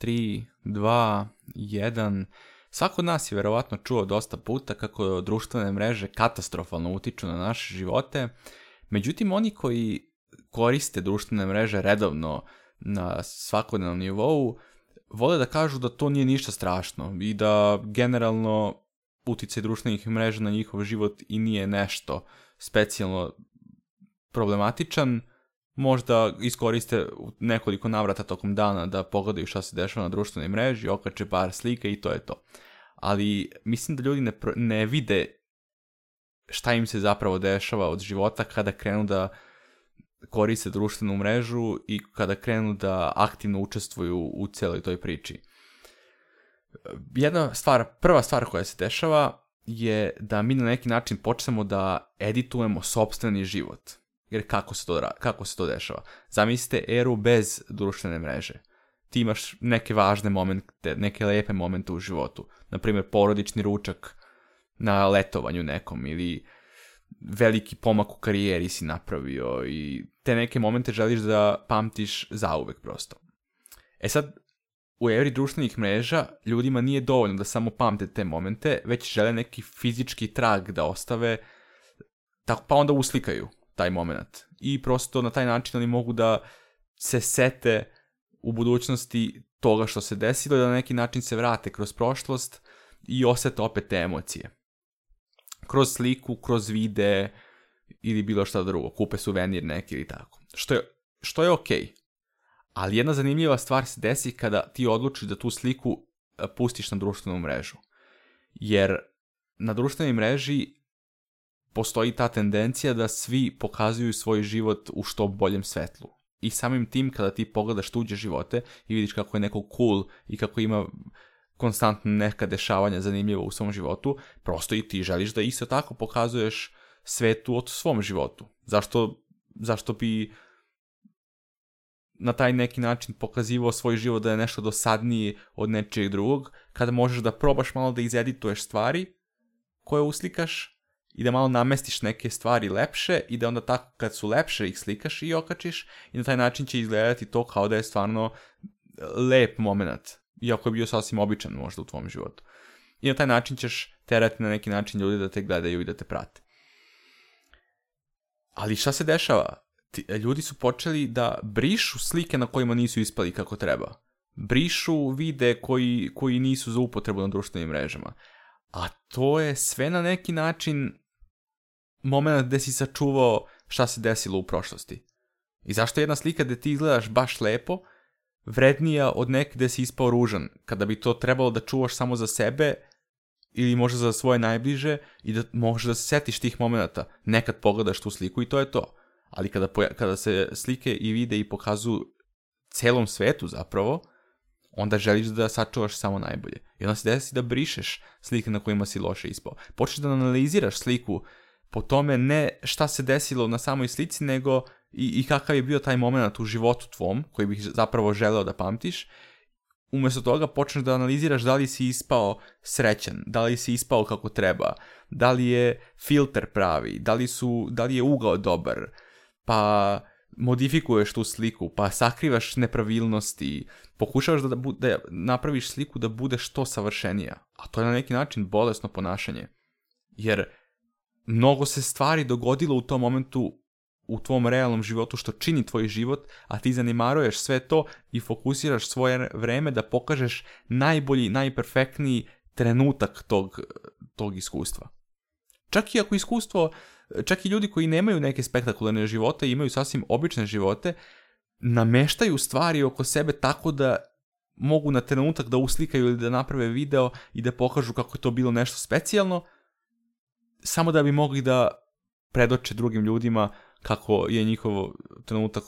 3, 2, 1. Svako od nas je verovatno čuo dosta puta kako društvene mreže katastrofalno utiču na naše živote, međutim oni koji koriste društvene mreže redovno na svakodnevnom nivou, vole da kažu da to nije ništa strašno i da generalno uticaj društvenih mreža na njihov život i nije nešto specijalno problematičan, možda iskoriste nekoliko navrata tokom dana da pogledaju šta se dešava na društvenoj mreži, okače par slika i to je to. Ali mislim da ljudi ne, ne vide šta im se zapravo dešava od života kada krenu da koriste društvenu mrežu i kada krenu da aktivno učestvuju u celoj toj priči. Jedna stvar, prva stvar koja se dešava je da mi na neki način počnemo da editujemo sobstveni život. Jer kako se to, kako se to dešava? Zamislite eru bez društvene mreže. Ti imaš neke važne momente, neke lepe momente u životu. Naprimjer, porodični ručak na letovanju nekom ili veliki pomak u karijeri si napravio i te neke momente želiš da pamtiš zauvek prosto. E sad, u eri društvenih mreža ljudima nije dovoljno da samo pamte te momente, već žele neki fizički trag da ostave, tako, pa onda uslikaju taj moment. I prosto na taj način oni mogu da se sete u budućnosti toga što se desilo da na neki način se vrate kroz prošlost i osete opet te emocije. Kroz sliku, kroz vide ili bilo šta drugo. Kupe suvenir neki ili tako. Što je, što je okej. Okay. Ali jedna zanimljiva stvar se desi kada ti odlučiš da tu sliku e, pustiš na društvenu mrežu. Jer na društvenoj mreži postoji ta tendencija da svi pokazuju svoj život u što boljem svetlu. I samim tim kada ti pogledaš tuđe živote i vidiš kako je neko cool i kako ima konstantno neka dešavanja zanimljiva u svom životu, prosto i ti želiš da isto tako pokazuješ svetu od svom životu. Zašto, zašto bi na taj neki način pokazivao svoj život da je nešto dosadniji od nečijeg drugog, kada možeš da probaš malo da izedituješ stvari koje uslikaš i da malo namestiš neke stvari lepše i da onda tako kad su lepše ih slikaš i okačiš i na taj način će izgledati to kao da je stvarno e, lep moment, iako je bio sasvim običan možda u tvom životu. I na taj način ćeš terati na neki način ljudi da te gledaju i da te prate. Ali šta se dešava? Ti, e, ljudi su počeli da brišu slike na kojima nisu ispali kako treba. Brišu vide koji, koji nisu za upotrebu na društvenim mrežama a to je sve na neki način moment gde si sačuvao šta se desilo u prošlosti. I zašto je jedna slika gde ti izgledaš baš lepo vrednija od neke gde si ispao ružan, kada bi to trebalo da čuvaš samo za sebe ili možda za svoje najbliže i da možeš da se setiš tih momenta. Nekad pogledaš tu sliku i to je to. Ali kada, poja kada se slike i vide i pokazuju celom svetu zapravo, onda želiš da sačuvaš samo najbolje. I onda se desi da brišeš slike na kojima si loše ispao. Počneš da analiziraš sliku po tome ne šta se desilo na samoj slici, nego i, i kakav je bio taj moment u životu tvom, koji bih zapravo želeo da pamtiš, umesto toga počneš da analiziraš da li si ispao srećan, da li si ispao kako treba, da li je filter pravi, da li, su, da li je ugao dobar, pa modifikuješ tu sliku, pa sakrivaš nepravilnosti, pokušavaš da, da, bu, da napraviš sliku da bude što savršenija, a to je na neki način bolesno ponašanje. Jer mnogo se stvari dogodilo u tom momentu u tvom realnom životu što čini tvoj život, a ti zanimaruješ sve to i fokusiraš svoje vreme da pokažeš najbolji, najperfektniji trenutak tog, tog iskustva. Čak i ako iskustvo, čak i ljudi koji nemaju neke spektakularne živote, imaju sasvim obične živote, nameštaju stvari oko sebe tako da mogu na trenutak da uslikaju ili da naprave video i da pokažu kako je to bilo nešto specijalno, samo da bi mogli da predoče drugim ljudima kako je njihov trenutak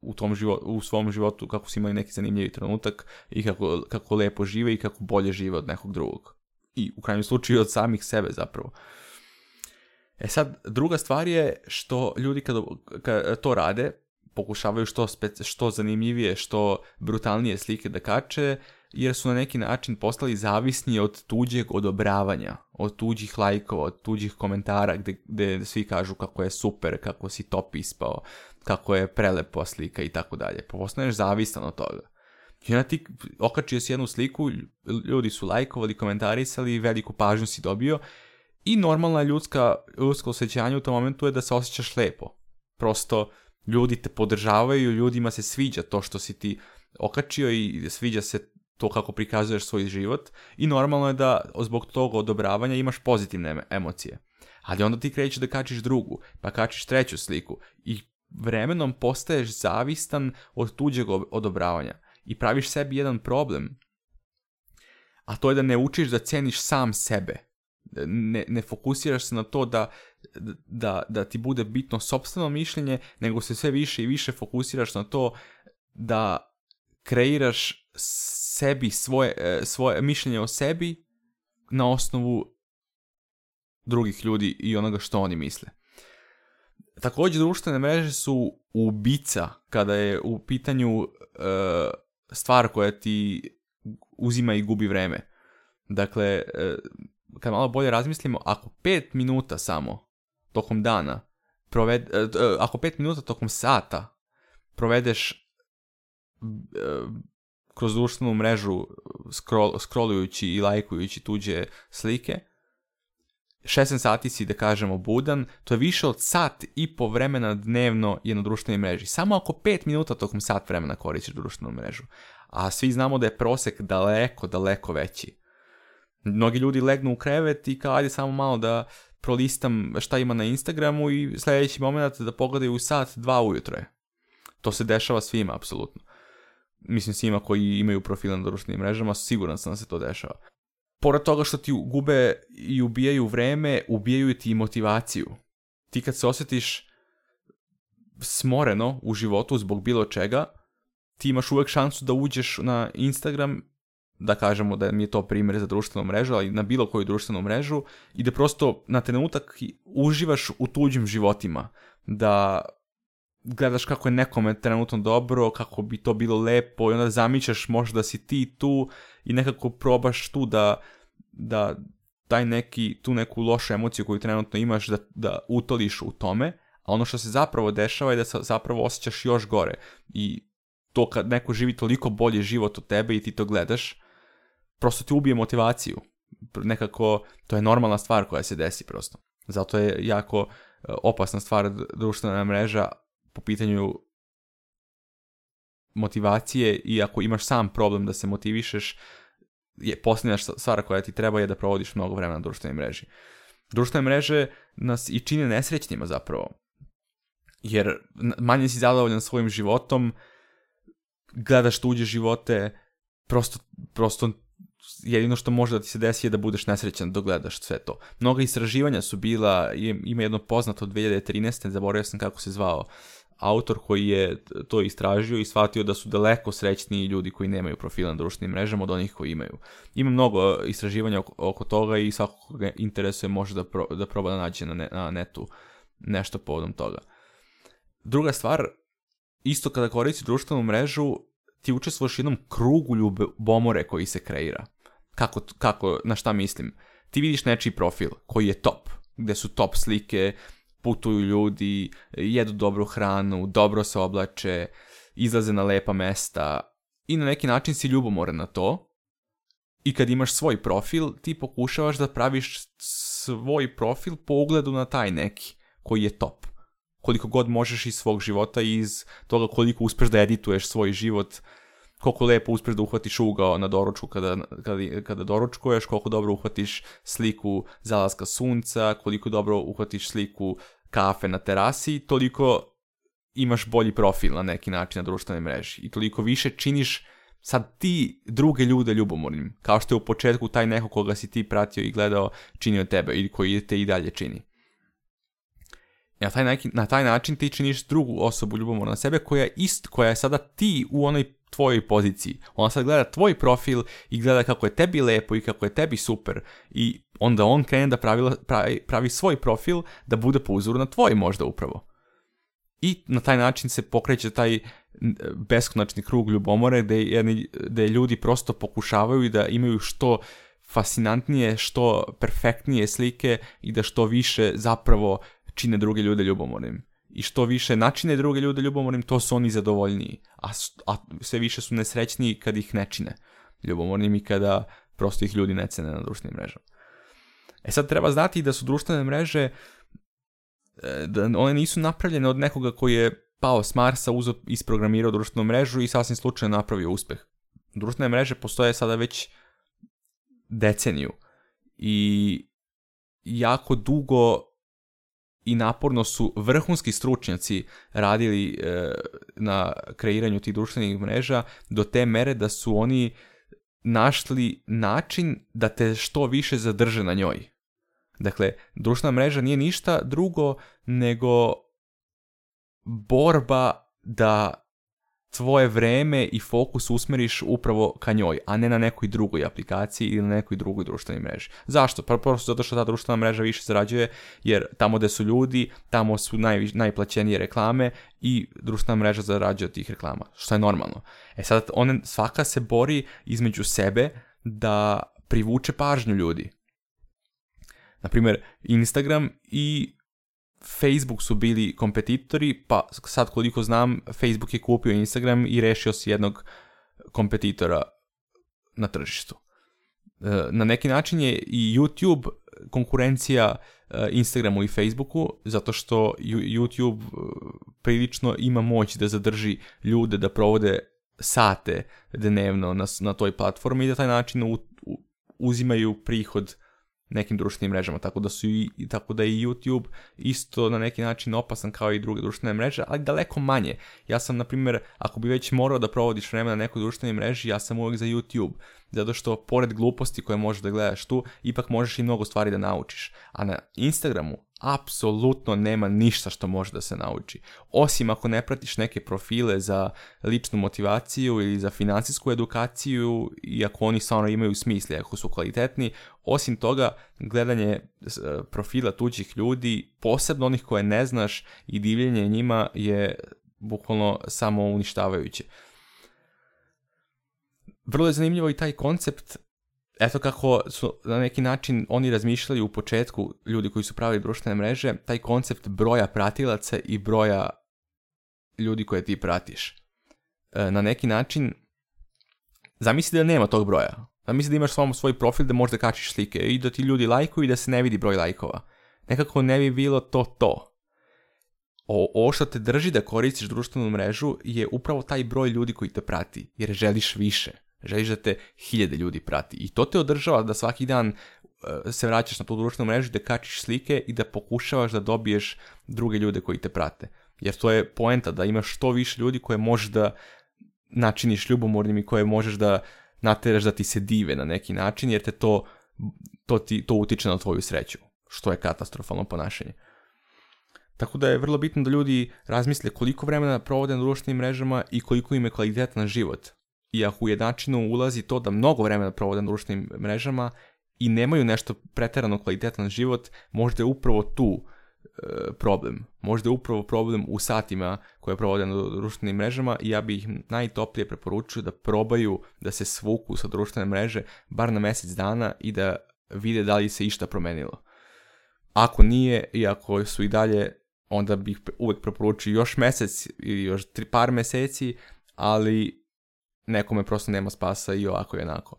u tom životu, u svom životu, kako su imali neki zanimljivi trenutak i kako, kako lepo žive i kako bolje žive od nekog drugog. I u krajnjem slučaju od samih sebe zapravo. E sad, druga stvar je što ljudi kada, kada to rade, pokušavaju što, speci, što zanimljivije, što brutalnije slike da kače, jer su na neki način postali zavisni od tuđeg odobravanja, od tuđih lajkova, od tuđih komentara gde, gde svi kažu kako je super, kako si top ispao, kako je prelepa slika i tako dalje. Pa Postaneš zavisan od toga. I onda ti okačio si jednu sliku, ljudi su lajkovali, komentarisali, veliku pažnju si dobio i normalna ljudska, ljudsko osjećanje u tom momentu je da se osjećaš lepo. Prosto, ljudi te podržavaju, ljudima se sviđa to što si ti okačio i sviđa se to kako prikazuješ svoj život i normalno je da zbog tog odobravanja imaš pozitivne emocije. Ali onda ti krećeš da kačiš drugu, pa kačiš treću sliku i vremenom postaješ zavistan od tuđeg odobravanja i praviš sebi jedan problem. A to je da ne učiš da ceniš sam sebe ne, ne fokusiraš se na to da, da, da ti bude bitno sopstveno mišljenje, nego se sve više i više fokusiraš na to da kreiraš sebi svoje, e, svoje mišljenje o sebi na osnovu drugih ljudi i onoga što oni misle. Također društvene mreže su ubica kada je u pitanju e, stvar koja ti uzima i gubi vreme. Dakle, e, kad malo bolje razmislimo, ako 5 minuta samo tokom dana, proved, e, e, ako 5 minuta tokom sata provedeš e, kroz društvenu mrežu scroll, scrollujući i lajkujući tuđe slike, 16 sati si, da kažemo, budan, to je više od sat i po vremena dnevno je na društvenoj mreži. Samo ako 5 minuta tokom sat vremena koristiš društvenu mrežu. A svi znamo da je prosek daleko, daleko veći. Mnogi ljudi legnu u krevet i kao, ajde samo malo da prolistam šta ima na Instagramu i sledeći moment da pogledaju u sat, dva ujutro je. To se dešava svima, apsolutno. Mislim, svima koji imaju profile na društvenim mrežama, siguran sam da se to dešava. Pored toga što ti gube i ubijaju vreme, ubijaju ti i motivaciju. Ti kad se osjetiš smoreno u životu zbog bilo čega, ti imaš uvek šansu da uđeš na Instagram da kažemo da mi je to primjer za društvenu mrežu, ali na bilo koju društvenu mrežu i da prosto na trenutak uživaš u tuđim životima, da gledaš kako je nekome trenutno dobro, kako bi to bilo lepo i onda zamišljaš možda da si ti tu i nekako probaš tu da, da taj neki, tu neku lošu emociju koju trenutno imaš da, da utoliš u tome, a ono što se zapravo dešava je da se zapravo osjećaš još gore i to kad neko živi toliko bolji život od tebe i ti to gledaš, prosto ti ubije motivaciju. Nekako, to je normalna stvar koja se desi prosto. Zato je jako e, opasna stvar društvena mreža po pitanju motivacije i ako imaš sam problem da se motivišeš, je posljednja stvar koja ti treba je da provodiš mnogo vremena na društvenoj mreži. Društvene mreže nas i čine nesrećnima zapravo. Jer manje si zadovoljan svojim životom, gledaš tuđe živote, prosto, prosto jedino što može da ti se desi je da budeš nesrećan dok gledaš sve to. Mnoga istraživanja su bila, ima jedno poznato od 2013. zaboravio sam kako se zvao autor koji je to istražio i shvatio da su daleko srećniji ljudi koji nemaju profila na društvenim mrežama od onih koji imaju. Ima mnogo istraživanja oko, oko toga i svako koga interesuje može da, pro, da proba da nađe na, ne, na netu nešto povodom toga. Druga stvar, isto kada koristi društvenu mrežu, ti učestvuješ u jednom krugu ljubomore koji se kreira. Kako, kako, na šta mislim? Ti vidiš nečiji profil koji je top, gde su top slike, putuju ljudi, jedu dobru hranu, dobro se oblače, izlaze na lepa mesta i na neki način si ljubomoran na to. I kad imaš svoj profil, ti pokušavaš da praviš svoj profil po ugledu na taj neki koji je top. Koliko god možeš iz svog života i iz toga koliko uspeš da edituješ svoj život koliko lepo uspeš da uhvatiš ugao na doručku kada, kada, kada doručkuješ, koliko dobro uhvatiš sliku zalaska sunca, koliko dobro uhvatiš sliku kafe na terasi, toliko imaš bolji profil na neki način na društvenoj mreži i toliko više činiš sad ti druge ljude ljubomornim, kao što je u početku taj neko koga si ti pratio i gledao činio tebe ili koji te i dalje čini. Na taj, neki, na taj način ti činiš drugu osobu ljubomorna na sebe koja, ist, koja je sada ti u onoj tvojoj poziciji. Ona sad gleda tvoj profil i gleda kako je tebi lepo i kako je tebi super i onda on krene da pravila, pravi, pravi svoj profil da bude po uzoru na tvoj možda upravo. I na taj način se pokreće taj beskonačni krug ljubomore gde, gde ljudi prosto pokušavaju da imaju što fascinantnije, što perfektnije slike i da što više zapravo čine druge ljude ljubomornim i što više načine druge ljude ljubomornim, to su oni zadovoljniji. A, a sve više su nesrećni kad ih ne čine ljubomornim i kada prosto ih ljudi ne cene na društvenim mrežama. E sad treba znati da su društvene mreže, e, da one nisu napravljene od nekoga koji je pao s Marsa, uzo, isprogramirao društvenu mrežu i sasvim slučajno napravio uspeh. Društvene mreže postoje sada već deceniju i jako dugo i naporno su vrhunski stručnjaci radili e, na kreiranju tih društvenih mreža do te mere da su oni našli način da te što više zadrže na njoj. Dakle, društvena mreža nije ništa drugo nego borba da tvoje vreme i fokus usmeriš upravo ka njoj, a ne na nekoj drugoj aplikaciji ili na nekoj drugoj društvenoj mreži. Zašto? Pa prosto zato što ta društvena mreža više zarađuje, jer tamo gde su ljudi, tamo su naj, najplaćenije reklame i društvena mreža zarađuje od tih reklama, što je normalno. E sad, one, svaka se bori između sebe da privuče pažnju ljudi. Naprimjer, Instagram i Facebook su bili kompetitori, pa sad koliko znam, Facebook je kupio Instagram i rešio se jednog kompetitora na tržištu. E, na neki način je i YouTube konkurencija e, Instagramu i Facebooku, zato što YouTube e, prilično ima moć da zadrži ljude da provode sate dnevno na, na toj platformi i da taj način u, u, uzimaju prihod nekim društvenim mrežama, tako da su i, tako da je YouTube isto na neki način opasan kao i druge društvene mreže, ali daleko manje. Ja sam, na primjer, ako bi već morao da provodiš vreme na nekoj društvenoj mreži, ja sam uvek za YouTube, zato što pored gluposti koje možeš da gledaš tu, ipak možeš i mnogo stvari da naučiš. A na Instagramu apsolutno nema ništa što može da se nauči. Osim ako ne pratiš neke profile za ličnu motivaciju ili za financijsku edukaciju i ako oni stvarno imaju smisli, ako su kvalitetni, osim toga gledanje e, profila tuđih ljudi, posebno onih koje ne znaš i divljenje njima je bukvalno samo uništavajuće. Vrlo je zanimljivo i taj koncept eto kako su na neki način oni razmišljali u početku, ljudi koji su pravili društvene mreže, taj koncept broja pratilaca i broja ljudi koje ti pratiš. E, na neki način, zamisli da nema tog broja. Zamisli da imaš samo svoj profil da možda kačiš slike i da ti ljudi lajkuju i da se ne vidi broj lajkova. Nekako ne bi bilo to to. O, o što te drži da koristiš društvenu mrežu je upravo taj broj ljudi koji te prati, jer želiš više Želiš da te hiljade ljudi prati i to te održava da svaki dan e, se vraćaš na tu društvenu mrežu da kačiš slike i da pokušavaš da dobiješ druge ljude koji te prate. Jer to je poenta, da imaš što više ljudi koje možeš da načiniš ljubomornim i koje možeš da nateraš da ti se dive na neki način, jer te to, to, ti, to utiče na tvoju sreću, što je katastrofalno ponašanje. Tako da je vrlo bitno da ljudi razmisle koliko vremena provode na društvenim mrežama i koliko im je kvalitetan život i ako u jednačinu ulazi to da mnogo vremena provode na društvenim mrežama i nemaju nešto preterano kvalitetan život, možda je upravo tu e, problem. Možda je upravo problem u satima koje provode na društvenim mrežama i ja bih im najtoplije preporučio da probaju da se svuku sa društvene mreže bar na mesec dana i da vide da li se išta promenilo. Ako nije i ako su i dalje, onda bih uvek preporučio još mesec ili još tri par meseci, ali nekome prosto nema spasa i ovako i onako.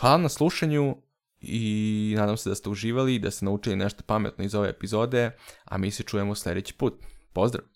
Hvala na slušanju i nadam se da ste uživali i da ste naučili nešto pametno iz ove epizode, a mi se čujemo sledeći put. Pozdrav!